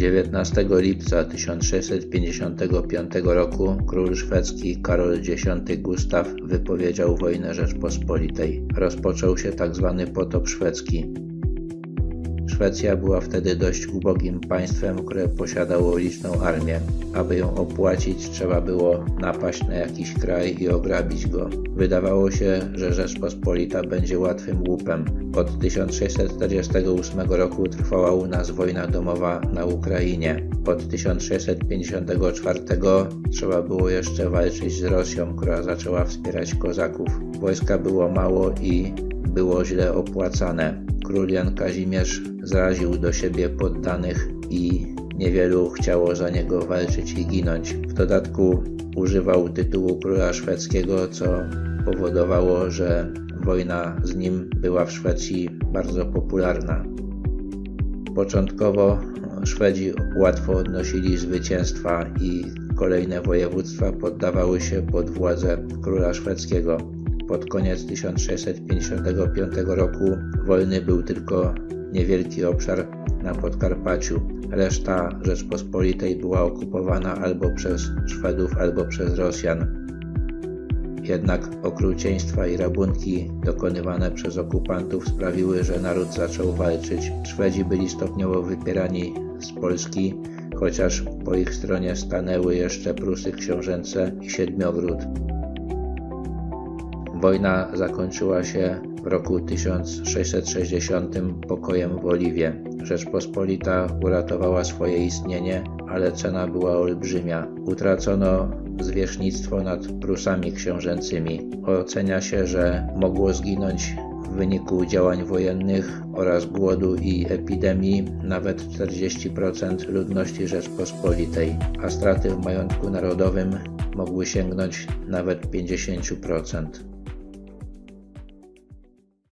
19 lipca 1655 roku król szwedzki Karol X Gustaw wypowiedział wojnę Rzeczpospolitej. Rozpoczął się tzw. Tak potop szwedzki. Szwecja była wtedy dość ubogim państwem, które posiadało liczną armię. Aby ją opłacić, trzeba było napaść na jakiś kraj i ograbić go. Wydawało się, że Rzeczpospolita będzie łatwym łupem. Od 1648 roku trwała u nas wojna domowa na Ukrainie. Od 1654 trzeba było jeszcze walczyć z Rosją, która zaczęła wspierać kozaków. Wojska było mało i było źle opłacane. Król Jan Kazimierz zraził do siebie poddanych i niewielu chciało za niego walczyć i ginąć. W dodatku używał tytułu króla szwedzkiego, co powodowało, że wojna z nim była w Szwecji bardzo popularna. Początkowo Szwedzi łatwo odnosili zwycięstwa i kolejne województwa poddawały się pod władzę króla szwedzkiego. Pod koniec 1655 roku wolny był tylko niewielki obszar na Podkarpaciu. Reszta Rzeczpospolitej była okupowana albo przez Szwedów, albo przez Rosjan. Jednak okrucieństwa i rabunki dokonywane przez okupantów sprawiły, że naród zaczął walczyć. Szwedzi byli stopniowo wypierani z Polski, chociaż po ich stronie stanęły jeszcze Prusy Książęce i Siedmiogród. Wojna zakończyła się w roku 1660 pokojem w Oliwie. Rzeczpospolita uratowała swoje istnienie, ale cena była olbrzymia. Utracono zwierzchnictwo nad Prusami książęcymi. Ocenia się, że mogło zginąć w wyniku działań wojennych oraz głodu i epidemii nawet 40% ludności Rzeczpospolitej, a straty w majątku narodowym mogły sięgnąć nawet 50%.